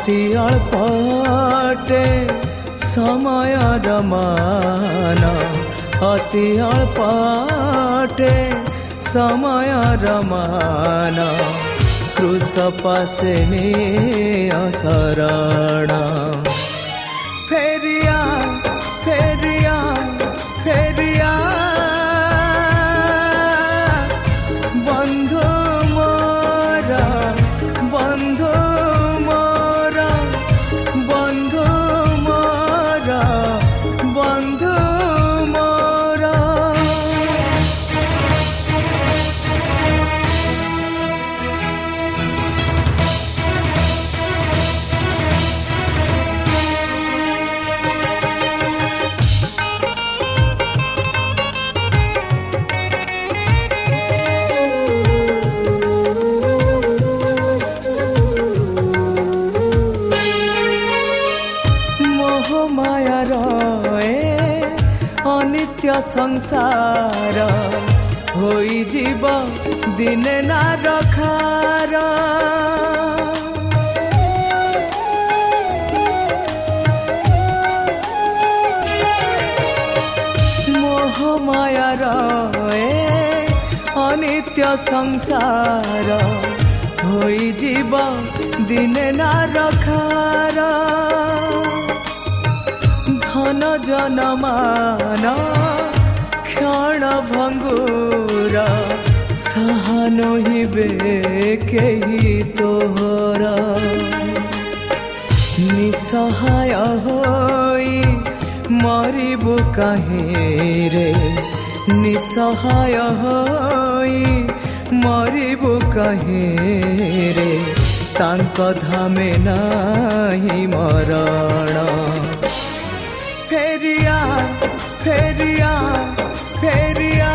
भक्ति अळपाटे समय रमाना अति अळपाटे समय रमाना क्रुस पासे शरण फेरिया फेरिया फेरिया. बंधु मोरा, बंधु নিত্য সংসার হইযিব দিনে না রখার। ধন জনমান, ক্ষণ ভঙ্গুর, সহন হিবে কেহি তোহর। নিঃসহায় হই মরিবু কাহিরে রে ନିସହାୟ ହୋଇ ମରିବୁ କାହିଁରେ ତାଙ୍କ ଧାମେ ନାହିଁ ମରଣ ଫେରିଆ ଫେରିଆ ଫେରିଆ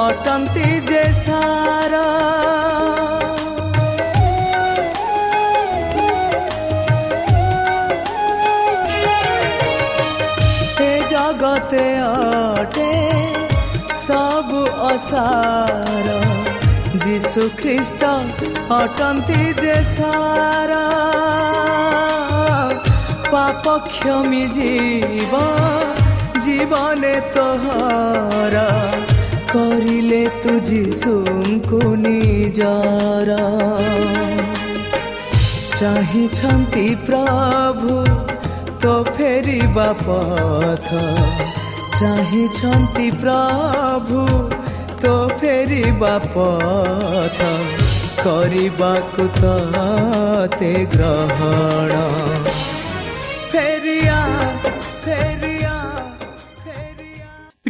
ଅଟନ୍ତି ଯେ ସାରା ଏ ଜଗତେ ଅଟେ ସବୁ ଅସାର ଯୀଶୁ ଖ୍ରୀଷ୍ଟ ଅଟନ୍ତି ଯେ ସାରା ପାପ କ୍ଷମି ଯିବ ଜୀବନେ ତୋହର କରିଲେ ତୁ ଯୀଶୁଙ୍କୁ ନିଜର ଚାହିଁଛନ୍ତି ପ୍ରଭୁ ତ ଫେରିବା ପଥ ଚାହିଁଛନ୍ତି ପ୍ରଭୁ ତ ଫେରିବା ପଥ କରିବାକୁ ତତେ ଗ୍ରହଣ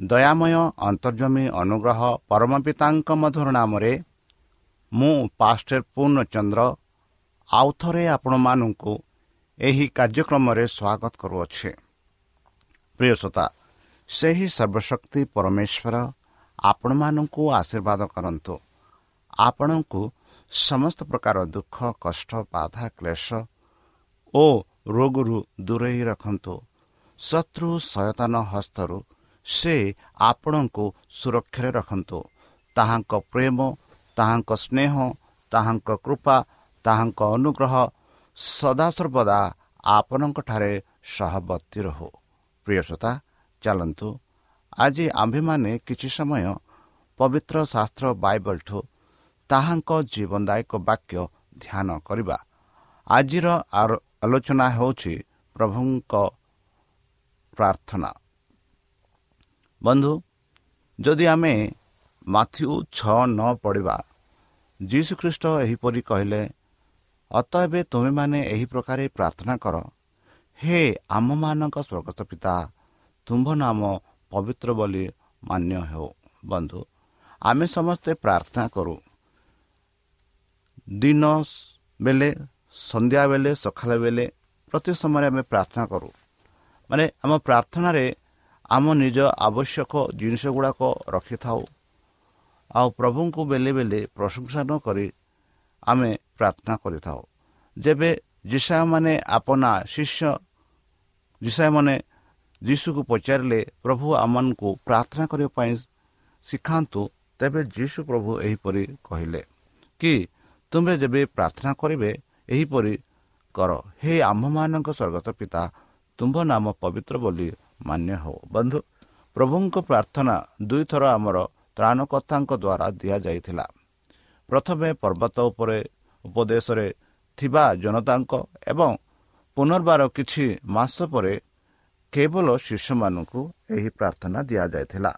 ଦୟାମୟ ଅନ୍ତର୍ଜମୀ ଅନୁଗ୍ରହ ପରମ ପିତାଙ୍କ ମଧୁର ନାମରେ ମୁଁ ପାଷ୍ଟର ପୂର୍ଣ୍ଣଚନ୍ଦ୍ର ଆଉ ଥରେ ଆପଣମାନଙ୍କୁ ଏହି କାର୍ଯ୍ୟକ୍ରମରେ ସ୍ୱାଗତ କରୁଅଛି। ପ୍ରିୟ ଶ୍ରୋତା ସେହି ସର୍ବଶକ୍ତି ପରମେଶ୍ୱର ଆପଣମାନଙ୍କୁ ଆଶୀର୍ବାଦ କରନ୍ତୁ। ଆପଣଙ୍କୁ ସମସ୍ତ ପ୍ରକାର ଦୁଃଖ କଷ୍ଟ ବାଧା କ୍ଲେଶ ଓ ରୋଗରୁ ଦୂରେଇ ରଖନ୍ତୁ। ଶତ୍ରୁ ସୟତାନ ହସ୍ତରୁ ସେ ଆପଣଙ୍କୁ ସୁରକ୍ଷାରେ ରଖନ୍ତୁ। ତାହାଙ୍କ ପ୍ରେମ ତାହାଙ୍କ ସ୍ନେହ ତାହାଙ୍କ କୃପା ତାହାଙ୍କ ଅନୁଗ୍ରହ ସଦାସର୍ବଦା ଆପଣଙ୍କଠାରେ ସହବର୍ତ୍ତୀ ରହୁ। ପ୍ରିୟସତା ଚାଲନ୍ତୁ। ଆଜି ଆମ୍ଭେମାନେ କିଛି ସମୟ ପବିତ୍ର ଶାସ୍ତ୍ର ବାଇବଲଠୁ ତାହାଙ୍କ ଜୀବନଦାୟକ ବାକ୍ୟ ଧ୍ୟାନ କରିବା। ଆଜିର ଆଲୋଚନା ହେଉଛି ପ୍ରଭୁଙ୍କ ପ୍ରାର୍ଥନା। ବନ୍ଧୁ ଯଦି ଆମେ ମାଥ୍ୟୁ ଛଅ ନ ପଢ଼ିବା ଯୀଶୁଖ୍ରୀଷ୍ଟ ଏହିପରି କହିଲେ ଅତଏବେ ତୁମେମାନେ ଏହି ପ୍ରକାର ପ୍ରାର୍ଥନା କର ହେ ଆମମାନଙ୍କ ସ୍ୱର୍ଗତ ପିତା ତୁମ୍ଭ ନାମ ପବିତ୍ର ବୋଲି ମାନ୍ୟ ହେଉ। ବନ୍ଧୁ ଆମେ ସମସ୍ତେ ପ୍ରାର୍ଥନା କରୁ। ଦିନ ବେଳେ ସନ୍ଧ୍ୟାବେଳେ ସକାଳ ବେଳେ ପ୍ରତି ସମୟରେ ଆମେ ପ୍ରାର୍ଥନା କରୁ। ମାନେ ଆମ ପ୍ରାର୍ଥନାରେ ଆମ ନିଜ ଆବଶ୍ୟକ ଜିନିଷ ଗୁଡ଼ାକ ରଖିଥାଉ। ଆଉ ପ୍ରଭୁଙ୍କୁ ବେଳେ ବେଳେ ପ୍ରଶଂସା ନ କରି ଆମେ ପ୍ରାର୍ଥନା କରିଥାଉ। ଯେବେ ଯିଶାମାନେ ଆପନା ଶିଷ୍ୟ ଯିଶାମାନେ ଯୀଶୁକୁ ପଚାରିଲେ ପ୍ରଭୁ ଆମମାନଙ୍କୁ ପ୍ରାର୍ଥନା କରିବା ପାଇଁ ଶିଖାନ୍ତୁ ତେବେ ଯୀଶୁ ପ୍ରଭୁ ଏହିପରି କହିଲେ କି ତୁମେ ଯେବେ ପ୍ରାର୍ଥନା କରିବେ ଏହିପରି କର। ହେ ଆମ୍ଭମାନଙ୍କ ସ୍ୱର୍ଗତ ପିତା ତୁମ୍ଭ ନାମ ପବିତ୍ର ବୋଲି ମାନ୍ୟ ହେଉ। ବନ୍ଧୁ ପ୍ରଭୁଙ୍କ ପ୍ରାର୍ଥନା ଦୁଇଥର ଆମର ତ୍ରାଣକର୍ତ୍ତାଙ୍କ ଦ୍ୱାରା ଦିଆଯାଇଥିଲା। ପ୍ରଥମେ ପର୍ବତ ଉପରେ ଉପଦେଶରେ ଥିବା ଜନତାଙ୍କ ଏବଂ ପୁନର୍ବାର କିଛି ମାସ ପରେ କେବଳ ଶିଷ୍ୟମାନଙ୍କୁ ଏହି ପ୍ରାର୍ଥନା ଦିଆଯାଇଥିଲା।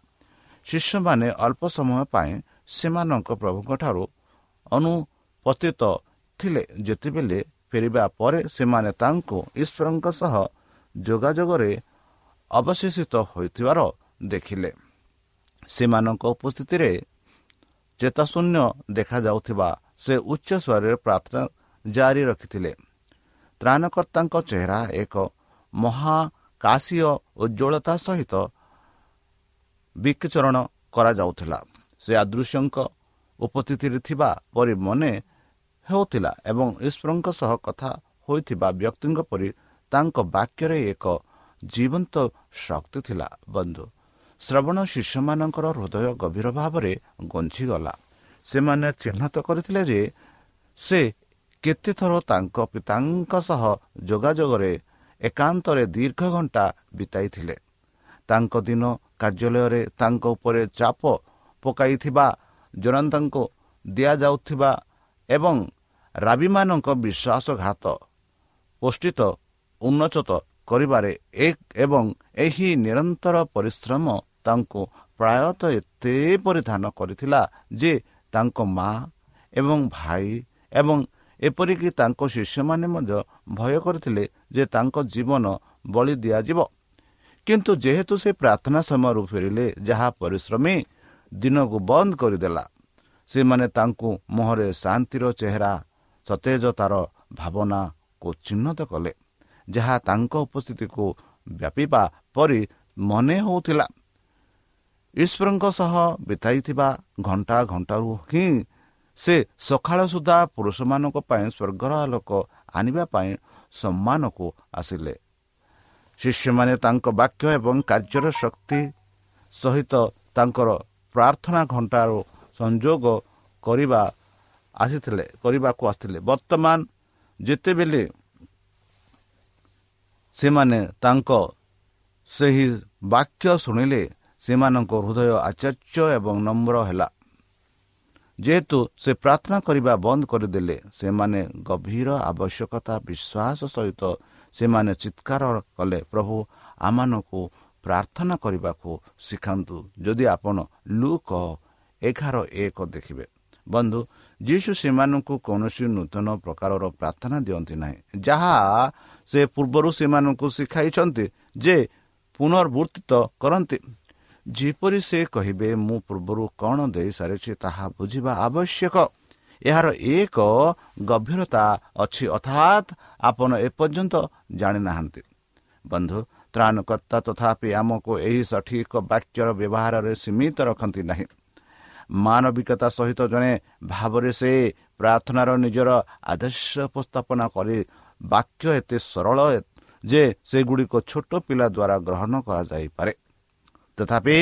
ଶିଷ୍ୟମାନେ ଅଳ୍ପ ସମୟ ପାଇଁ ସେମାନଙ୍କ ପ୍ରଭୁଙ୍କଠାରୁ ଅନୁପସ୍ଥିତ ଥିଲେ। ଯେତେବେଳେ ଫେରିବା ପରେ ସେମାନେ ତାଙ୍କୁ ଈଶ୍ୱରଙ୍କ ସହ ଯୋଗାଯୋଗରେ ଅବଶେଷିତ ହୋଇଥିବାର ଦେଖିଲେ। ସେମାନଙ୍କ ଉପସ୍ଥିତିରେ ଚେତାଶୂନ୍ୟ ଦେଖାଯାଉଥିବା ସେ ଉଚ୍ଚ ସ୍ୱରରେ ପ୍ରାର୍ଥନା ଜାରି ରଖିଥିଲେ। ତ୍ରାଣକର୍ତ୍ତାଙ୍କ ଚେହେରା ଏକ ମହାକାଶୀୟ ଉଜ୍ଜଳତା ସହିତ ବିକଚରଣ କରାଯାଉଥିଲା। ସେ ଆଦୃଶ୍ୟଙ୍କ ଉପସ୍ଥିତିରେ ଥିବା ପରି ମନେ ହେଉଥିଲା ଏବଂ ଈଶ୍ୱରଙ୍କ ସହ କଥା ହୋଇଥିବା ବ୍ୟକ୍ତିଙ୍କ ପରି ତାଙ୍କ ବାକ୍ୟରେ ଏକ ଜୀବନ୍ତ ଶକ୍ତି ଥିଲା ବନ୍ଧୁ ଶ୍ରବଣ ଶିଷ୍ୟମାନଙ୍କର ହୃଦୟ ଗଭୀର ଭାବରେ ଗଞ୍ଚିଗଲା ସେମାନେ ଚିହ୍ନଟ କରିଥିଲେ ଯେ ସେ କେତେଥର ତାଙ୍କ ପିତାଙ୍କ ସହ ଯୋଗାଯୋଗରେ ଏକାନ୍ତରେ ଦୀର୍ଘ ଘଣ୍ଟା ବିତାଇଥିଲେ। ତାଙ୍କ ଦିନ କାର୍ଯ୍ୟାଳୟରେ ତାଙ୍କ ଉପରେ ଚାପ ପକାଇଥିବା ଜନତାଙ୍କୁ ଦିଆଯାଉଥିବା ଏବଂ ରାବିମାନଙ୍କ ବିଶ୍ୱାସଘାତ ପୋଷ୍ଟିତ ଉନ୍ନଚତ କରିବାରେ ଏବଂ ଏହି ନିରନ୍ତର ପରିଶ୍ରମ ତାଙ୍କୁ ପ୍ରାୟତଃ ଏତେ ପରିଧାନ କରିଥିଲା ଯେ ତାଙ୍କ ମା ଏବଂ ଭାଇ ଏବଂ ଏପରିକି ତାଙ୍କ ଶିଷ୍ୟମାନେ ମଧ୍ୟ ଭୟ କରିଥିଲେ ଯେ ତାଙ୍କ ଜୀବନ ବଳି ଦିଆଯିବ। କିନ୍ତୁ ଯେହେତୁ ସେ ପ୍ରାର୍ଥନା ସମୟରୁ ଫେରିଲେ ଯାହା ପରିଶ୍ରମୀ ଦିନକୁ ବନ୍ଦ କରିଦେଲା। ସେମାନେ ତାଙ୍କୁ ମୁହଁରେ ଶାନ୍ତିର ଚେହେରା ସତେଜତାର ଭାବନାକୁ ଚିହ୍ନଟ କଲେ। ଯାହା ତାଙ୍କ ଉପସ୍ଥିତିକୁ ବ୍ୟାପିବା ପରି ମନେ ହେଉଥିଲା। ଈଶ୍ୱରଙ୍କ ସହ ବିତାଇଥିବା ଘଣ୍ଟା ଘଣ୍ଟାରୁ ହିଁ ସେ ସକାଳ ସୁଦ୍ଧା ପୁରୁଷମାନଙ୍କ ପାଇଁ ସ୍ୱର୍ଗର ଆଲୋକ ଆଣିବା ପାଇଁ ସମ୍ମାନକୁ ଆସିଲେ। ଶିଷ୍ୟମାନେ ତାଙ୍କ ବାକ୍ୟ ଏବଂ କାର୍ଯ୍ୟର ଶକ୍ତି ସହିତ ତାଙ୍କର ପ୍ରାର୍ଥନା ଘଣ୍ଟାରୁ ସଂଯୋଗ କରିବା ଆସିଥିଲେ କରିବାକୁ ଆସିଥିଲେ। ବର୍ତ୍ତମାନ ଯେତେବେଳେ ସେମାନେ ତାଙ୍କ ସେହି ବାକ୍ୟ ଶୁଣିଲେ ସେମାନଙ୍କ ହୃଦୟ ଆଚାର୍ଯ୍ୟ ଏବଂ ନମ୍ର ହେଲା। ଯେହେତୁ ସେ ପ୍ରାର୍ଥନା କରିବା ବନ୍ଦ କରିଦେଲେ ସେମାନେ ଗଭୀର ଆବଶ୍ୟକତା ବିଶ୍ୱାସ ସହିତ ସେମାନେ ଚିତ୍କାର କଲେ ପ୍ରଭୁ ଆମମାନଙ୍କୁ ପ୍ରାର୍ଥନା କରିବାକୁ ଶିଖାନ୍ତୁ। ଯଦି ଆପଣ ଲୁକ ଏଗାର ଏକ ଦେଖିବେ। ବନ୍ଧୁ ଯୀଶୁ ସେମାନଙ୍କୁ କୌଣସି ନୂତନ ପ୍ରକାରର ପ୍ରାର୍ଥନା ଦିଅନ୍ତି ନାହିଁ। ଯାହା ସେ ପୂର୍ବରୁ ସେମାନଙ୍କୁ ଶିଖାଇଛନ୍ତି ଯେ ପୁନର୍ବୃତ୍ତିତ କରନ୍ତି। ଯେପରି ସେ କହିବେ ମୁଁ ପୂର୍ବରୁ କ'ଣ ଦେଇସାରିଛି ତାହା ବୁଝିବା ଆବଶ୍ୟକ। ଏହାର ଏକ ଗଭୀରତା ଅଛି ଅର୍ଥାତ୍ ଆପଣ ଏପର୍ଯ୍ୟନ୍ତ ଜାଣିନାହାନ୍ତି। ବନ୍ଧୁ ତ୍ରାଣକର୍ତ୍ତା ତଥାପି ଆମକୁ ଏହି ସଠିକ ବାକ୍ୟର ବ୍ୟବହାରରେ ସୀମିତ ରଖନ୍ତି ନାହିଁ। ମାନବିକତା ସହିତ ଜଣେ ଭାବରେ ସେ ପ୍ରାର୍ଥନାର ନିଜର ଆଦର୍ଶ ଉପସ୍ଥାପନା କରି ବାକ୍ୟ ଏତେ ସରଳ ଯେ ସେଗୁଡ଼ିକ ଛୋଟ ପିଲା ଦ୍ୱାରା ଗ୍ରହଣ କରାଯାଇପାରେ। ତଥାପି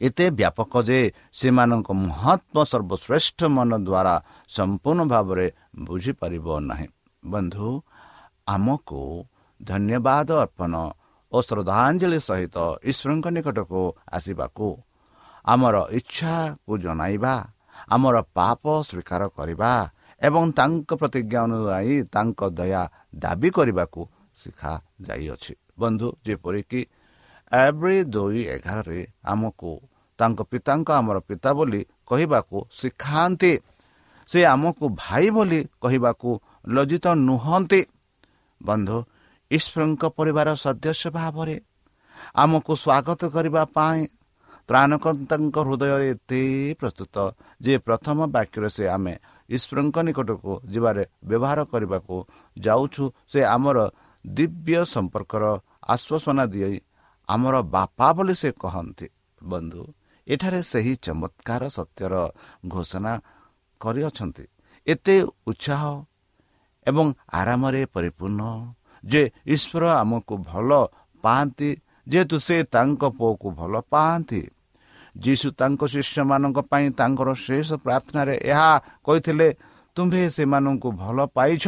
ଏତେ ବ୍ୟାପକ ଯେ ସେମାନଙ୍କ ମହାତ୍ମ ସର୍ବଶ୍ରେଷ୍ଠ ମନ ଦ୍ୱାରା ସମ୍ପୂର୍ଣ୍ଣ ଭାବରେ ବୁଝିପାରିବ ନାହିଁ। ବନ୍ଧୁ ଆମକୁ ଧନ୍ୟବାଦ ଅର୍ପଣ ଓ ଶ୍ରଦ୍ଧାଞ୍ଜଳି ସହିତ ଈଶ୍ୱରଙ୍କ ନିକଟକୁ ଆସିବାକୁ ଆମର ଇଚ୍ଛାକୁ ଜଣାଇବା ଆମର ପାପ ସ୍ୱୀକାର କରିବା ଏବଂ ତାଙ୍କ ପ୍ରତିଜ୍ଞା ଅନୁଯାୟୀ ତାଙ୍କ ଦୟା ଦାବି କରିବାକୁ ଶିଖାଯାଇଅଛି। ବନ୍ଧୁ ଯେପରିକି ଏଭ୍ରି ଦୁଇ ଏଗାରରେ ଆମକୁ ତାଙ୍କ ପିତାଙ୍କ ଆମର ପିତା ବୋଲି କହିବାକୁ ଶିଖାନ୍ତି ସେ ଆମକୁ ଭାଇ ବୋଲି କହିବାକୁ ଲଜ୍ଜିତ ନୁହନ୍ତି। ବନ୍ଧୁ ଈଶ୍ୱରଙ୍କ ପରିବାର ସଦସ୍ୟ ଭାବରେ ଆମକୁ ସ୍ୱାଗତ କରିବା ପାଇଁ ପ୍ରାଣକର୍ତ୍ତାଙ୍କ ହୃଦୟରେ ଏତେ ପ୍ରସ୍ତୁତ ଯେ ପ୍ରଥମ ବାକ୍ୟରେ ସେ ଆମେ ଈଶ୍ୱରଙ୍କ ନିକଟକୁ ଯିବାରେ ବ୍ୟବହାର କରିବାକୁ ଯାଉଛୁ ସେ ଆମର ଦିବ୍ୟ ସମ୍ପର୍କର ଆଶ୍ୱାସନା ଦେଇ ଆମର ବାପା ବୋଲି ସେ କହନ୍ତି। ବନ୍ଧୁ ଏଠାରେ ସେହି ଚମତ୍କାର ସତ୍ୟର ଘୋଷଣା କରିଅଛନ୍ତି। ଏତେ ଉତ୍ସାହ ଏବଂ ଆରାମରେ ପରିପୂର୍ଣ୍ଣ ଯେ ଈଶ୍ୱର ଆମକୁ ଭଲ ପାଆନ୍ତି ଯେହେତୁ ସେ ତାଙ୍କ ପୁଅକୁ ଭଲ ପାଆନ୍ତି। ଯୀଶୁ ତାଙ୍କ ଶିଷ୍ୟମାନଙ୍କ ପାଇଁ ତାଙ୍କର ଶେଷ ପ୍ରାର୍ଥନାରେ ଏହା କହିଥିଲେ ତୁମ୍ଭେ ସେମାନଙ୍କୁ ଭଲ ପାଇଛ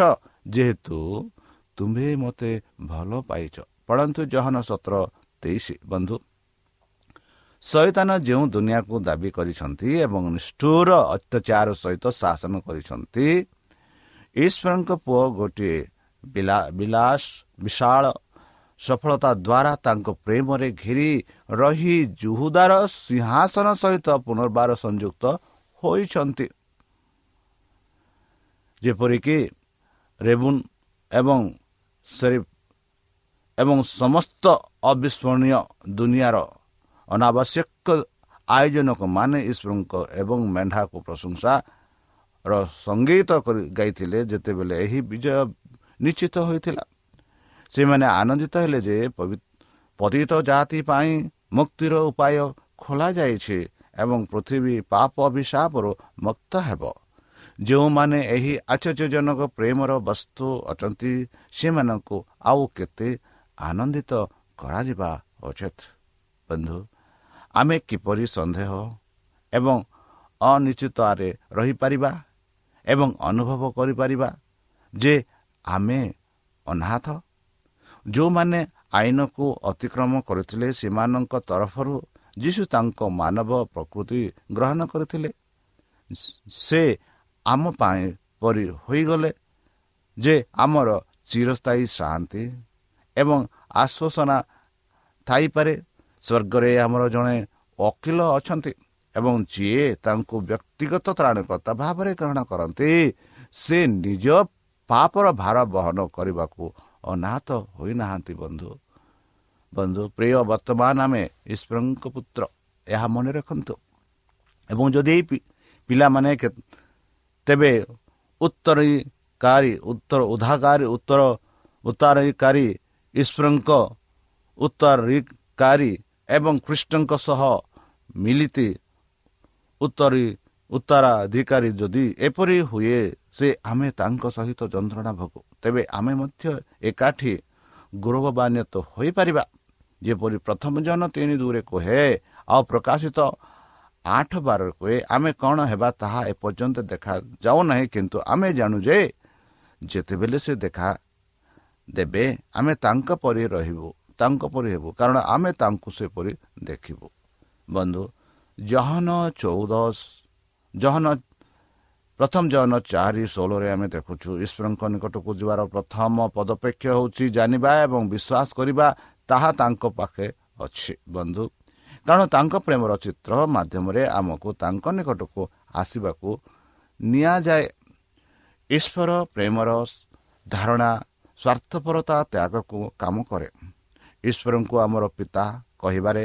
ଯେହେତୁ ତୁମ୍ଭେ ମୋତେ ଭଲ ପାଇଛ। ପଢ଼ନ୍ତୁ ଜହନ ସତର ତେଇଶ ବନ୍ଧୁ। ଶୈତାନ ଯେଉଁ ଦୁନିଆକୁ ଦାବି କରିଛନ୍ତି ଏବଂ ନିଷ୍ଠୁର ଅତ୍ୟାଚାର ସହିତ ଶାସନ କରିଛନ୍ତି ଈଶ୍ୱରଙ୍କ ପୁଅ ଗୋଟିଏ ବିଳାସ ବିଶାଳ ସଫଳତା ଦ୍ୱାରା ତାଙ୍କ ପ୍ରେମରେ ଘେରି ରହି ଜୁହୁଦାର ସିଂହାସନ ସହିତ ପୁନର୍ବାର ସଂଯୁକ୍ତ ହୋଇଛନ୍ତି। ଯେପରିକି ରେବୁନ୍ ଏବଂ ସେରିଫ ଏବଂ ସମସ୍ତ ଅବିସ୍ମରଣୀୟ ଦୁନିଆର ଅନାବଶ୍ୟକ ଆୟୋଜନକ ମାନେ ଈଶ୍ୱରଙ୍କ ଏବଂ ମେଣ୍ଢାକୁ ପ୍ରଶଂସାର ସଙ୍ଗୀତ କରି ଗାଇଥିଲେ ଯେତେବେଳେ ଏହି ବିଜୟ ନିଶ୍ଚିତ ହୋଇଥିଲା। ସେମାନେ ଆନନ୍ଦିତ ହେଲେ ଯେ ପତିତ ଜାତି ପାଇଁ ମୁକ୍ତିର ଉପାୟ ଖୋଲାଯାଇଛି ଏବଂ ପୃଥିବୀ ପାପ ଅଭିଶାପରୁ ମୁକ୍ତ ହେବ। ଯେଉଁମାନେ ଏହି ଆଶ୍ଚର୍ଯ୍ୟଜନକ ପ୍ରେମର ବସ୍ତୁ ଅଛନ୍ତି ସେମାନଙ୍କୁ ଆଉ କେତେ ଆନନ୍ଦିତ କରାଯିବା ଉଚିତ। ବନ୍ଧୁ ଆମେ କିପରି ସନ୍ଦେହ ଏବଂ ଅନିଶ୍ଚିତରେ ରହିପାରିବା ଏବଂ ଅନୁଭବ କରିପାରିବା ଯେ ଆମେ ଅନାଥ? ଯେଉଁମାନେ ଆଇନକୁ ଅତିକ୍ରମ କରିଥିଲେ ସେମାନଙ୍କ ତରଫରୁ ଯୀଶୁ ତାଙ୍କ ମାନବ ପ୍ରକୃତି ଗ୍ରହଣ କରିଥିଲେ। ସେ ଆମ ପାଇଁ ପରି ହୋଇଗଲେ ଯେ ଆମର ଚିରସ୍ଥାୟୀ ଶାନ୍ତି ଏବଂ ଆଶ୍ୱାସନା ଥାଇପାରେ। ସ୍ୱର୍ଗରେ ଆମର ଜଣେ ଓକିଲ ଅଛନ୍ତି ଏବଂ ଯିଏ ତାଙ୍କୁ ବ୍ୟକ୍ତିଗତ ତ୍ରାଣକର୍ତ୍ତା ଭାବରେ ଗ୍ରହଣ କରନ୍ତି ସେ ନିଜ ପାପର ଭାର ବହନ କରିବାକୁ ଅନାଥ ହୋଇନାହାନ୍ତି ବନ୍ଧୁ ବନ୍ଧୁ ପ୍ରିୟ ବର୍ତ୍ତମାନ ଆମେ ଈଶ୍ୱରଙ୍କ ପୁତ୍ର ଏହା ମନେ ରଖନ୍ତୁ ଏବଂ ଯଦି ପିଲାମାନେ ତେବେ ଉତ୍ତରୀକାରୀ ଉତ୍ତର ଉଦ୍ଧାକାରୀ ଉତ୍ତର ଉତ୍ତରାଧିକାରୀ ଈଶ୍ୱରଙ୍କ ଉତ୍ତରୀକାରୀ ଏବଂ ଖ୍ରୀଷ୍ଟଙ୍କ ସହ ମିଳିତି ଉତ୍ତରୀ ଉତ୍ତରାଧିକାରୀ ଯଦି ଏପରି ହୁଏ ସେ ଆମେ ତାଙ୍କ ସହିତ ଯନ୍ତ୍ରଣା ଭୋଗୁ। ତେବେ ଆମେ ମଧ୍ୟ ଏକାଠି ଗୌରବାନ୍ୱିତ ହୋଇପାରିବା। ଯେପରି ପ୍ରଥମ ଜନ ତିନି ଦୂରେ କୁହେ ଆଉ ପ୍ରକାଶିତ ଆଠ ବାର କୁହେ ଆମେ କ'ଣ ହେବା ତାହା ଏପର୍ଯ୍ୟନ୍ତ ଦେଖାଯାଉନାହିଁ କିନ୍ତୁ ଆମେ ଜାଣୁ ଯେ ଯେତେବେଳେ ସେ ଦେଖା ଦେବେ ଆମେ ତାଙ୍କ ପରି ରହିବୁ ତାଙ୍କ ପରି ହେବୁ କାରଣ ଆମେ ତାଙ୍କୁ ସେପରି ଦେଖିବୁ। ବନ୍ଧୁ ଜହନ ଚଉଦ ଜହନ ପ୍ରଥମ ଜହନ ଚାରି ଷୋହଳରେ ଆମେ ଦେଖୁଛୁ ଈଶ୍ୱରଙ୍କ ନିକଟକୁ ଯିବାର ପ୍ରଥମ ପଦପେକ୍ଷ ହେଉଛି ଜାଣିବା ଏବଂ ବିଶ୍ୱାସ କରିବା ତାହା ତାଙ୍କ ପାଖେ ଅଛି ବନ୍ଧୁ। କାରଣ ତାଙ୍କ ପ୍ରେମର ଚିତ୍ର ମାଧ୍ୟମରେ ଆମକୁ ତାଙ୍କ ନିକଟକୁ ଆସିବାକୁ ନିଆଯାଏ। ଈଶ୍ୱର ପ୍ରେମର ଧାରଣା ସ୍ୱାର୍ଥପରତା ତ୍ୟାଗକୁ କାମ କରେ। ଈଶ୍ୱରଙ୍କୁ ଆମର ପିତା କହିବାରେ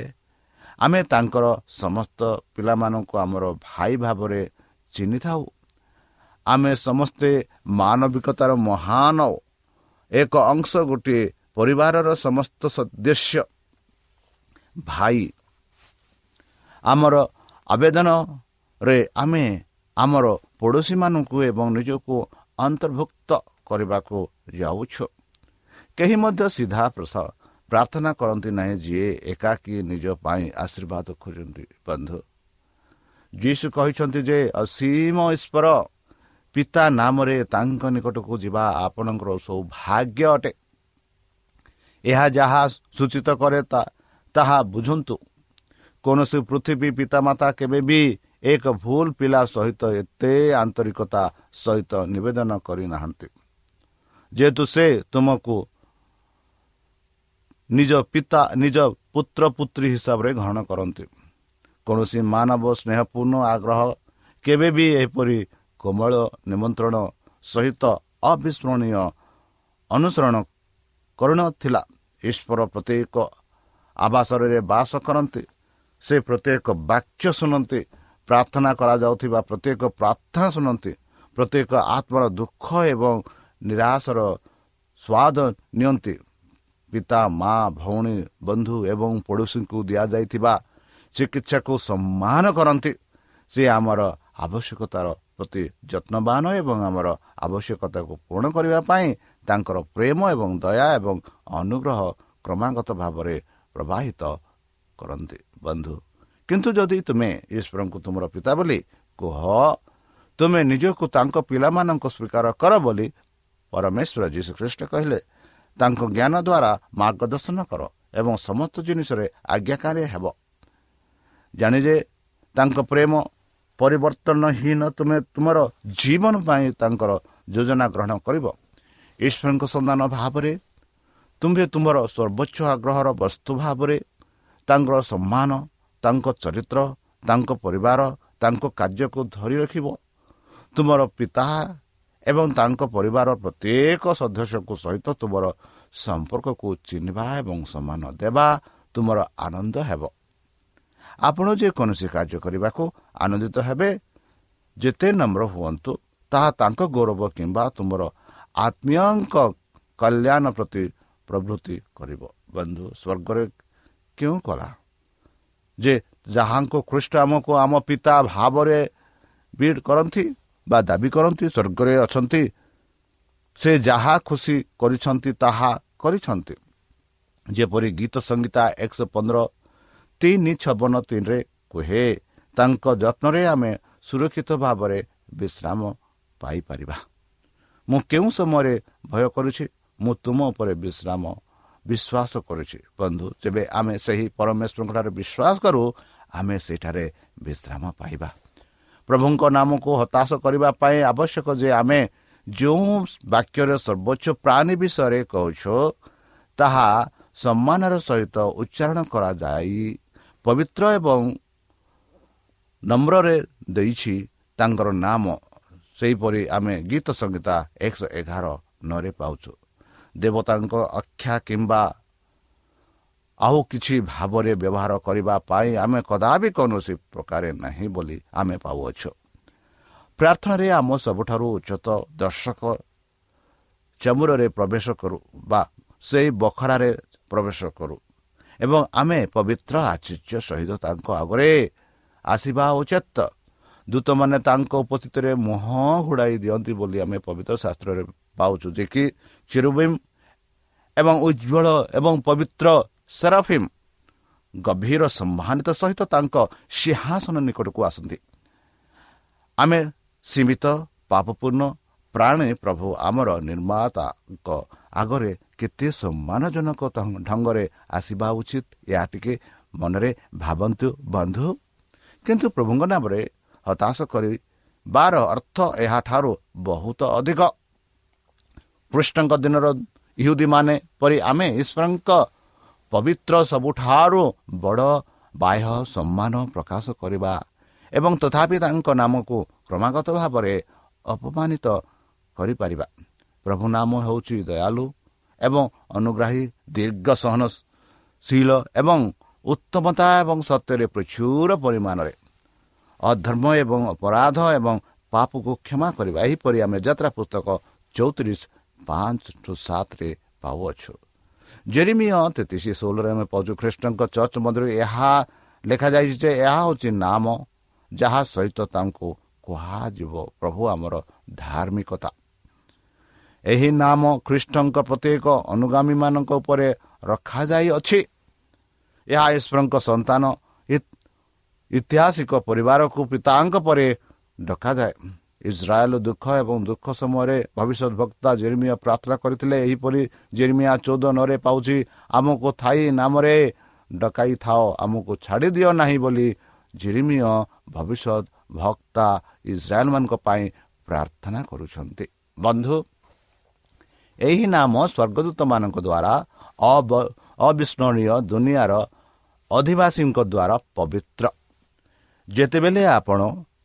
ଆମେ ତାଙ୍କର ସମସ୍ତ ପିଲାମାନଙ୍କୁ ଆମର ଭାଇ ଭାବରେ ଚିହ୍ନିଥାଉ। ଆମେ ସମସ୍ତେ ମାନବିକତାର ମହାନ ଏକ ଅଂଶ ଗୋଟିଏ ପରିବାରର ସମସ୍ତ ସଦସ୍ୟ ଭାଇ। ଆମର ଆବେଦନରେ ଆମେ ଆମର ପଡ଼ୋଶୀମାନଙ୍କୁ ଏବଂ ନିଜକୁ ଅନ୍ତର୍ଭୁକ୍ତ କରିବାକୁ ଯାଉଛୁ। କେହି ମଧ୍ୟ ସିଧା ପ୍ରାର୍ଥନା କରନ୍ତି ନାହିଁ ଯିଏ ଏକାକୀ ନିଜ ପାଇଁ ଆଶୀର୍ବାଦ ଖୋଜନ୍ତି। ବନ୍ଧୁ ଯୀଶୁ କହିଛନ୍ତି ଯେ ଅସୀମ ଈଶ୍ୱର ପିତା ନାମରେ ତାଙ୍କ ନିକଟକୁ ଯିବା ଆପଣଙ୍କର ସୌଭାଗ୍ୟ ଅଟେ। ଏହା ଯାହା ସୂଚିତ କରେ ତାହା ବୁଝନ୍ତୁ। କୌଣସି ପୃଥିବୀ ପିତାମାତା କେବେ ବି ଏକ ଭୁଲ ପିଲା ସହିତ ଏତେ ଆନ୍ତରିକତା ସହିତ ନିବେଦନ କରିନାହାନ୍ତି। ଯେହେତୁ ସେ ତୁମକୁ ନିଜ ପିତା ନିଜ ପୁତ୍ର ପୁତ୍ରୀ ହିସାବରେ ଗ୍ରହଣ କରନ୍ତି। କୌଣସି ମାନବ ସ୍ନେହପୂର୍ଣ୍ଣ ଆଗ୍ରହ କେବେ ବି ଏପରି କୋମଳ ନିମନ୍ତ୍ରଣ ସହିତ ଅବିସ୍ମରଣୀୟ ଅନୁସରଣ କରୁନଥିଲା। ଈଶ୍ୱର ପ୍ରତ୍ୟେକ ଆବାସରେ ବାସ କରନ୍ତି। ସେ ପ୍ରତ୍ୟେକ ବାକ୍ୟ ଶୁଣନ୍ତି। ପ୍ରାର୍ଥନା କରାଯାଉଥିବା ପ୍ରତ୍ୟେକ ପ୍ରାର୍ଥନା ଶୁଣନ୍ତି। ପ୍ରତ୍ୟେକ ଆତ୍ମାର ଦୁଃଖ ଏବଂ ନିରାଶର ସ୍ୱାଦ ନିଅନ୍ତି। ପିତା ମା ଭଉଣୀ ବନ୍ଧୁ ଏବଂ ପଡ଼ୋଶୀଙ୍କୁ ଦିଆଯାଇଥିବା ଚିକିତ୍ସାକୁ ସମ୍ମାନ କରନ୍ତି ସେ ଆମର ଆବଶ୍ୟକତାର ପ୍ରତି ଯତ୍ନବାନ ଏବଂ ଆମର ଆବଶ୍ୟକତାକୁ ପୂରଣ କରିବା ପାଇଁ ତାଙ୍କର ପ୍ରେମ ଏବଂ ଦୟା ଏବଂ ଅନୁଗ୍ରହ କ୍ରମାଗତ ଭାବରେ ପ୍ରବାହିତ କରନ୍ତି ବନ୍ଧୁ। କିନ୍ତୁ ଯଦି ତୁମେ ଈଶ୍ୱରଙ୍କୁ ତୁମର ପିତା ବୋଲି କୁହ ତୁମେ ନିଜକୁ ତାଙ୍କ ପିଲାମାନଙ୍କୁ ସ୍ୱୀକାର କର ବୋଲି ପରମେଶ୍ୱର ଯୀଶୁଖ୍ରୀଷ୍ଟ କହିଲେ ତାଙ୍କ ଜ୍ଞାନ ଦ୍ୱାରା ମାର୍ଗଦର୍ଶନ କର ଏବଂ ସମସ୍ତ ଜିନିଷରେ ଆଜ୍ଞାକାରୀ ହେବ। ଜାଣି ଯେ ତାଙ୍କ ପ୍ରେମ ପରିବର୍ତ୍ତନହୀନ ତୁମେ ତୁମର ଜୀବନ ପାଇଁ ତାଙ୍କର ଯୋଜନା ଗ୍ରହଣ କରିବ। ଈଶ୍ୱରଙ୍କ ସନ୍ଧାନ ଭାବରେ ତୁମ୍ଭେ ତୁମର ସର୍ବୋଚ୍ଚ ଆଗ୍ରହର ବସ୍ତୁ ଭାବରେ ତାଙ୍କର ସମ୍ମାନ ତାଙ୍କ ଚରିତ୍ର ତାଙ୍କ ପରିବାର ତାଙ୍କ କାର୍ଯ୍ୟକୁ ଧରି ରଖିବ। ତୁମର ପିତା ଏବଂ ତାଙ୍କ ପରିବାର ପ୍ରତ୍ୟେକ ସଦସ୍ୟଙ୍କ ସହିତ ତୁମର ସମ୍ପର୍କକୁ ଚିହ୍ନିବା ଏବଂ ସମ୍ମାନ ଦେବା ତୁମର ଆନନ୍ଦ ହେବ। ଆପଣ ଯେକୌଣସି କାର୍ଯ୍ୟ କରିବାକୁ ଆନନ୍ଦିତ ହେବେ ଯେତେ ନମ୍ର ହୁଅନ୍ତୁ ତାହା ତାଙ୍କ ଗୌରବ କିମ୍ବା ତୁମର ଆତ୍ମୀୟଙ୍କ କଲ୍ୟାଣ ପ୍ରତି ପ୍ରବୃତ୍ତି କରିବ। ବନ୍ଧୁ ସ୍ୱର୍ଗରେ କେଉଁ କଲା ଯେ ଯାହାଙ୍କୁ ଖ୍ରୀଷ୍ଟ ଆମକୁ ଆମ ପିତା ଭାବରେ ବିଡ୍ କରନ୍ତି ବା ଦାବି କରନ୍ତି ସ୍ୱର୍ଗରେ ଅଛନ୍ତି। ସେ ଯାହା ଖୁସି କରିଛନ୍ତି ତାହା କରିଛନ୍ତି। ଯେପରି ଗୀତ ସଂଗୀତା ଏକଶହ ପନ୍ଦର ତିନି ଛବନ ତିନିରେ କୁହେ ତାଙ୍କ ଯତ୍ନରେ ଆମେ ସୁରକ୍ଷିତ ଭାବରେ ବିଶ୍ରାମ ପାଇପାରିବା। ମୁଁ କେଉଁ ସମୟରେ ଭୟ କରୁଛି? ମୁଁ ତୁମ ଉପରେ ବିଶ୍ରାମ ବିଶ୍ୱାସ କରୁଛି। ବନ୍ଧୁ ଯେବେ ଆମେ ସେହି ପରମେଶ୍ୱରଙ୍କଠାରେ ବିଶ୍ୱାସ କରୁ ଆମେ ସେଠାରେ ବିଶ୍ରାମ ପାଇବା। ପ୍ରଭୁଙ୍କ ନାମକୁ ହତାଶ କରିବା ପାଇଁ ଆବଶ୍ୟକ ଯେ ଆମେ ଯେଉଁ ବାକ୍ୟରେ ସର୍ବୋଚ୍ଚ ପ୍ରାଣୀ ବିଷୟରେ କହୁଛୁ ତାହା ସମ୍ମାନର ସହିତ ଉଚ୍ଚାରଣ କରାଯାଇ ପବିତ୍ର ଏବଂ ନମ୍ରରେ ଦେଇଛି ତାଙ୍କର ନାମ। ସେହିପରି ଆମେ ଗୀତ ସଂହିତା ଏକଶହ ଏଗାର ନରେ ପାଉଛୁ। ଦେବତାଙ୍କ ଆଖ୍ୟା କିମ୍ବା ଆଉ କିଛି ଭାବରେ ବ୍ୟବହାର କରିବା ପାଇଁ ଆମେ କଦାପି କୌଣସି ପ୍ରକାରେ ନାହିଁ ବୋଲି ଆମେ ପାଉଅଛୁ ପ୍ରାର୍ଥନାରେ ଆମ ସବୁଠାରୁ ଉଚ୍ଚତ ଦର୍ଶକ ଚମୁରରେ ପ୍ରବେଶ କରୁ ବା ସେହି ବଖରାରେ ପ୍ରବେଶ କରୁ ଏବଂ ଆମେ ପବିତ୍ର ଆଚର୍ଯ୍ୟ ସହିତ ତାଙ୍କ ଆଗରେ ଆସିବା ଉଚିତ ଦୂତମାନେ ତାଙ୍କ ଉପସ୍ଥିତିରେ ମୁହଁ ଘୋଡ଼ାଇ ଦିଅନ୍ତି ବୋଲି ଆମେ ପବିତ୍ର ଶାସ୍ତ୍ରରେ ପାଉଛୁ ଯେ କି ଚିରୁବିମ୍ ଏବଂ ଉଜ୍ଜଳ ଏବଂ ପବିତ୍ର ସେରାଫିମ୍ ଗଭୀର ସମ୍ମାନିତ ସହିତ ତାଙ୍କ ସିଂହାସନ ନିକଟକୁ ଆସନ୍ତି ଆମେ ସୀମିତ ପାପପୂର୍ଣ୍ଣ ପ୍ରାଣୀ ପ୍ରଭୁ ଆମର ନିର୍ମାତାଙ୍କ ଆଗରେ କେତେ ସମ୍ମାନଜନକ ଢଙ୍ଗରେ ଆସିବା ଉଚିତ ଏହା ଟିକେ ମନରେ ଭାବନ୍ତୁ ବନ୍ଧୁ କିନ୍ତୁ ପ୍ରଭୁଙ୍କ ନାମରେ ହତାଶ କରିବାର ଅର୍ଥ ଏହାଠାରୁ ବହୁତ ଅଧିକ କୃଷ୍ଣଙ୍କ ଦିନର ଇହୁଦୀମାନେ ପରି ଆମେ ଈଶ୍ୱରଙ୍କ ପବିତ୍ର ସବୁଠାରୁ ବଡ଼ ବାହ୍ୟ ସମ୍ମାନ ପ୍ରକାଶ କରିବା ଏବଂ ତଥାପି ତାଙ୍କ ନାମକୁ କ୍ରମାଗତ ଭାବରେ ଅପମାନିତ କରିପାରିବା। ପ୍ରଭୁ ନାମ ହେଉଛି ଦୟାଲୁ ଏବଂ ଅନୁଗ୍ରାହୀ ଦୀର୍ଘ ସହନଶୀଳ ଏବଂ ଉତ୍ତମତା ଏବଂ ସତ୍ୟରେ ପ୍ରଚୁର ପରିମାଣରେ। ଅଧର୍ମ ଏବଂ ଅପରାଧ ଏବଂ ପାପକୁ କ୍ଷମା କରିବା। ଏହିପରି ଆମେ ଯାତ୍ରା ପୁସ୍ତକ ଚଉତିରିଶ ପାଞ୍ଚ ଟୁ ସାତରେ ପାଉଅଛୁ। ଜେରିମିୟ ତେତିଶ ଷୋହଳରେ ଆମେ ପାଉଛୁ ଖ୍ରୀଷ୍ଟଙ୍କ ଚର୍ଚ୍ଚ ମଧ୍ୟରେ ଏହା ଲେଖାଯାଇଛି ଯେ ଏହା ହେଉଛି ନାମ ଯାହା ସହିତ ତାଙ୍କୁ କୁହାଯିବ ପ୍ରଭୁ ଆମର ଧାର୍ମିକତା। ଏହି ନାମ ଖ୍ରୀଷ୍ଟଙ୍କ ପ୍ରତ୍ୟେକ ଅନୁଗାମୀମାନଙ୍କ ଉପରେ ରଖାଯାଇଅଛି। ଏହା ଈଶ୍ୱରଙ୍କ ସନ୍ତାନ ଐତିହାସିକ ପରିବାରକୁ ପିତାଙ୍କ ପରେ ଡକାଯାଏ। ଇସ୍ରାଏଲ ଦୁଃଖ ଏବଂ ଦୁଃଖ ସମୟରେ ଭବିଷ୍ୟତ ବକ୍ତା ଜେର୍ମିଆ ପ୍ରାର୍ଥନା କରିଥିଲେ ଏହିପରି ଜେର୍ମିଆ ଚଉଦ ନରେ ପାଉଛି ଆମକୁ ଥାଇ ନାମରେ ଡକାଇଥାଅ ଆମକୁ ଛାଡ଼ି ଦିଅ ନାହିଁ ବୋଲି ଜେରିମିୟ ଭବିଷ୍ୟତ ଭକ୍ତା ଇସ୍ରାଏଲମାନଙ୍କ ପାଇଁ ପ୍ରାର୍ଥନା କରୁଛନ୍ତି। ବନ୍ଧୁ ଏହି ନାମ ସ୍ୱର୍ଗଦୂତମାନଙ୍କ ଦ୍ୱାରା ଅବିସ୍ମରଣୀୟ ଦୁନିଆର ଅଧିବାସୀଙ୍କ ଦ୍ୱାରା ପବିତ୍ର। ଯେତେବେଳେ ଆପଣ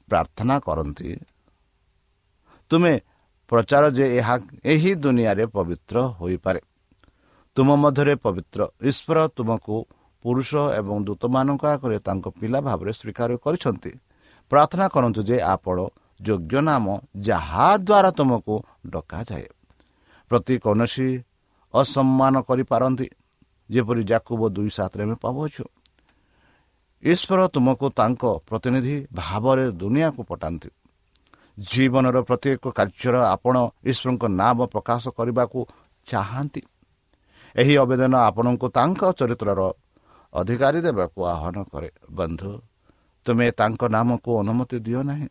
ପ୍ରାର୍ଥନା କରନ୍ତି ତୁମେ ପ୍ରଚାର ଯେ ଏହା ଏହି ଦୁନିଆରେ ପବିତ୍ର ହୋଇପାରେ। ତୁମ ମଧ୍ୟରେ ପବିତ୍ର ଈଶ୍ୱର ତୁମକୁ ପୁରୁଷ ଏବଂ ଦୂତମାନଙ୍କ ଆଗରେ ତାଙ୍କ ପିଲା ଭାବରେ ସ୍ୱୀକାର କରିଛନ୍ତି। ପ୍ରାର୍ଥନା କରନ୍ତୁ ଯେ ଆପଣ ଯୋଗ୍ୟ ନାମ ଯାହାଦ୍ୱାରା ତୁମକୁ ଡକାଯାଏ। ପ୍ରତି କୌଣସି ଅସମ୍ମାନ କରିପାରନ୍ତି ଯେପରି ଜାକୁବ ଦୁଇ ସାତରେ ଆମେ ପାଉଅଛୁ। ଈଶ୍ୱର ତୁମକୁ ତାଙ୍କ ପ୍ରତିନିଧି ଭାବରେ ଦୁନିଆକୁ ପଠାନ୍ତି ଜୀବନର ପ୍ରତ୍ୟେକ କାର୍ଯ୍ୟର ଆପଣ ଈଶ୍ୱରଙ୍କ ନାମ ପ୍ରକାଶ କରିବାକୁ ଚାହାନ୍ତି। ଏହି ଆବେଦନ ଆପଣଙ୍କୁ ତାଙ୍କ ଚରିତ୍ରର ଅଧିକାରୀ ଦେବାକୁ ଆହ୍ୱାନ କରେ। ବନ୍ଧୁ ତୁମେ ତାଙ୍କ ନାମକୁ ଅନୁମତି ଦିଅ ନାହିଁ।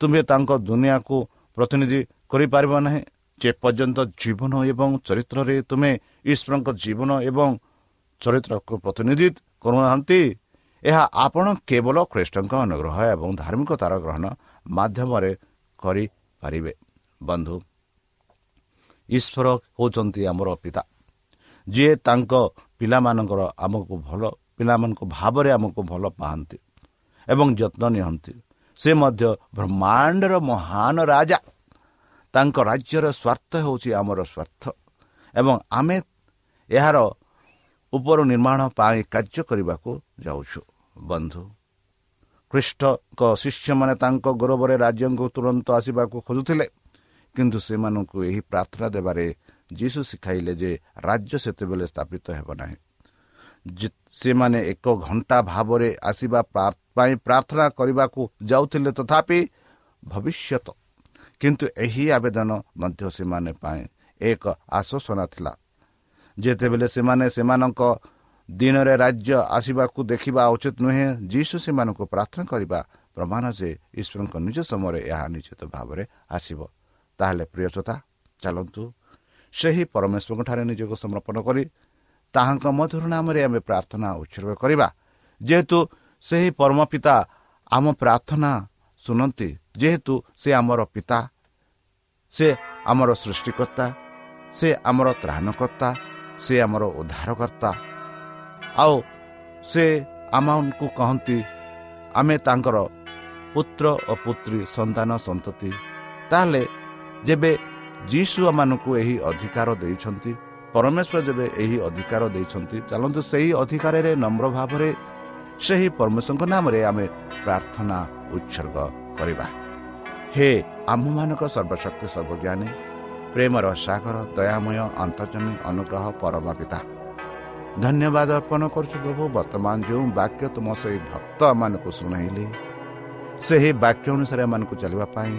ତୁମେ ତାଙ୍କ ଦୁନିଆକୁ ପ୍ରତିନିଧି କରିପାରିବ ନାହିଁ। ଯେ ପର୍ଯ୍ୟନ୍ତ ଜୀବନ ଏବଂ ଚରିତ୍ରରେ ତୁମେ ଈଶ୍ୱରଙ୍କ ଜୀବନ ଏବଂ ଚରିତ୍ରକୁ ପ୍ରତିନିଧି କରୁନାହାନ୍ତି ଏହା ଆପଣ କେବଳ ଖ୍ରୀଷ୍ଟଙ୍କ ଅନୁଗ୍ରହ ଏବଂ ଧାର୍ମିକତାର ଗ୍ରହଣ ମାଧ୍ୟମରେ କରିପାରିବେ ବନ୍ଧୁ ଈଶ୍ୱର ହେଉଛନ୍ତି ଆମର ପିତା। ଯିଏ ତାଙ୍କ ପିଲାମାନଙ୍କର ଆମକୁ ଭଲ ପିଲାମାନଙ୍କ ଭାବରେ ଆମକୁ ଭଲ ପାଆନ୍ତି ଏବଂ ଯତ୍ନ ନିଅନ୍ତି ସେ ମଧ୍ୟ ବ୍ରହ୍ମାଣ୍ଡର ମହାନ ରାଜା। ତାଙ୍କ ରାଜ୍ୟର ସ୍ୱାର୍ଥ ହେଉଛି ଆମର ସ୍ୱାର୍ଥ ଏବଂ ଆମେ ଏହାର ଉପର ନିର୍ମାଣ ପାଇଁ କାର୍ଯ୍ୟ କରିବାକୁ ଯାଉଛୁ। ବନ୍ଧୁ ଖ୍ରୀଷ୍ଟଙ୍କ ଶିଷ୍ୟମାନେ ତାଙ୍କ ଗୌରବରେ ରାଜ୍ୟଙ୍କୁ ତୁରନ୍ତ ଆସିବାକୁ ଖୋଜୁଥିଲେ। କିନ୍ତୁ ସେମାନଙ୍କୁ ଏହି ପ୍ରାର୍ଥନା ଦେବାରେ ଯୀଶୁ ଶିଖାଇଲେ ଯେ ରାଜ୍ୟ ସେତେବେଳେ ସ୍ଥାପିତ ହେବ ନାହିଁ। ସେମାନେ ଏକ ଘଣ୍ଟା ଭାବରେ ଆସିବା ପାଇଁ ପ୍ରାର୍ଥନା କରିବାକୁ ଯାଉଥିଲେ ତଥାପି ଭବିଷ୍ୟତ। କିନ୍ତୁ ଏହି ଆବେଦନ ମଧ୍ୟ ସେମାନେ ପାଇଁ ଏକ ଆଶ୍ୱାସନା ଥିଲା। ଯେତେବେଳେ ସେମାନେ ସେମାନଙ୍କ ଦିନରେ ରାଜ୍ୟ ଆସିବାକୁ ଦେଖିବା ଉଚିତ ନୁହେଁ। ଯୀଶୁ ସେମାନଙ୍କୁ ପ୍ରାର୍ଥନା କରିବା ପ୍ରମାଣ ଯେ ଈଶ୍ୱରଙ୍କ ନିଜ ସମୟରେ ଏହା ନିଶ୍ଚିତ ଭାବରେ ଆସିବ। ତାହେଲେ ପ୍ରିୟତା ଚାଲନ୍ତୁ ସେହି ପରମେଶ୍ୱରଙ୍କଠାରେ ନିଜକୁ ସମର୍ପଣ କରି ତାହାଙ୍କ ମଧୁର ନାମରେ ଆମେ ପ୍ରାର୍ଥନା ଉତ୍ସର୍ଗ କରିବା। ଯେହେତୁ ସେହି ପରମ ପିତା ଆମ ପ୍ରାର୍ଥନା ଶୁଣନ୍ତି ଯେହେତୁ ସେ ଆମର ପିତା ସେ ଆମର ସୃଷ୍ଟିକର୍ତ୍ତା ସେ ଆମର ତ୍ରାଣକର୍ତ୍ତା ସେ ଆମର ଉଦ୍ଧାରକର୍ତ୍ତା ଆଉ ସେ ଆମମାନଙ୍କୁ କହନ୍ତି ଆମେ ତାଙ୍କର ପୁତ୍ର ଓ ପୁତ୍ରୀ ସନ୍ତାନ ସନ୍ତତି। ତାହେଲେ ଯେବେ ଯୀଶୁ ଆମମାନଙ୍କୁ ଏହି ଅଧିକାର ଦେଇଛନ୍ତି ପରମେଶ୍ୱର ଯେବେ ଏହି ଅଧିକାର ଦେଇଛନ୍ତି ଚାଲନ୍ତୁ ସେହି ଅଧିକାରରେ ନମ୍ର ଭାବରେ ସେହି ପରମେଶ୍ୱରଙ୍କ ନାମରେ ଆମେ ପ୍ରାର୍ଥନା ଉତ୍ସର୍ଗ କରିବା। ହେ ଆମ୍ଭମାନଙ୍କ ସର୍ବଶକ୍ତି ସର୍ବଜ୍ଞାନୀ ପ୍ରେମର ସାଗର ଦୟାମୟ ଅନ୍ତର୍ଜମୀ ଅନୁଗ୍ରହ ପରମ ପିତା ଧନ୍ୟବାଦ ଅର୍ପଣ କରୁଛୁ ପ୍ରଭୁ। ବର୍ତ୍ତମାନ ଯେଉଁ ବାକ୍ୟ ତୁମ ସେହି ଭକ୍ତମାନଙ୍କୁ ଶୁଣାଇଲେ ସେହି ବାକ୍ୟ ଅନୁସାରେ ଏମାନଙ୍କୁ ଚାଲିବା ପାଇଁ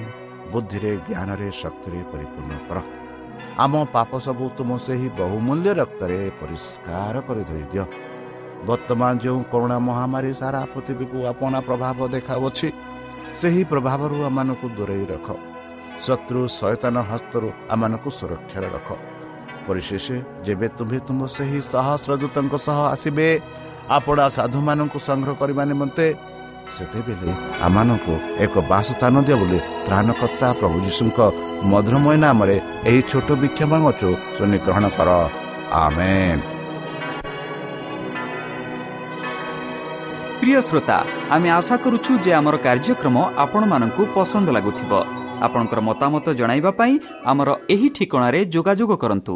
ବୁଦ୍ଧିରେ ଜ୍ଞାନରେ ଶକ୍ତିରେ ପରିପୂର୍ଣ୍ଣ କର। ଆମ ପାପ ସବୁ ତୁମ ସେହି ବହୁମୂଲ୍ୟ ରକ୍ତରେ ପରିଷ୍କାର କରି ଧୋଇଦିଅ। ବର୍ତ୍ତମାନ ଯେଉଁ କରୋନା ମହାମାରୀ ସାରା ପୃଥିବୀକୁ ଆପଣା ପ୍ରଭାବ ଦେଖାଉଅଛି ସେହି ପ୍ରଭାବରୁ ଆମମାନଙ୍କୁ ଦୂରେଇ ରଖ। ଶତ୍ରୁ ସୟତାନ ହସ୍ତରୁ ଆମମାନଙ୍କୁ ସୁରକ୍ଷାରେ ରଖ। ପରିଶେଷ ଯେବେ ତୁମେ ତୁମ ସେହି ସହସ୍ର ଦୂତଙ୍କ ସହ ଆସିବେ ଆପଣା ସାଧୁମାନଙ୍କୁ ସଂଗ୍ରହ କରିବା ନିମନ୍ତେ ସେତେବେଳେ ଆମମାନଙ୍କୁ ଏକ ବାସସ୍ଥାନ ଦିଅ ବୋଲି ତ୍ରାଣକର୍ତ୍ତା ପ୍ରଭୁ ଯୀଶୁଙ୍କ ମଧୁରମୟ ନାମରେ ଏହି ଛୋଟ ବିକ୍ଷମ ଅଛୁ ଶୁଣି ଗ୍ରହଣ କର। ଆମେ ପ୍ରିୟ ଶ୍ରୋତା ଆମେ ଆଶା କରୁଛୁ ଯେ ଆମର କାର୍ଯ୍ୟକ୍ରମ ଆପଣମାନଙ୍କୁ ପସନ୍ଦ ଲାଗୁଥିବ। ଆପଣଙ୍କର ମତାମତ ଜଣାଇବା ପାଇଁ ଆମର ଏହି ଠିକଣାରେ ଯୋଗାଯୋଗ କରନ୍ତୁ।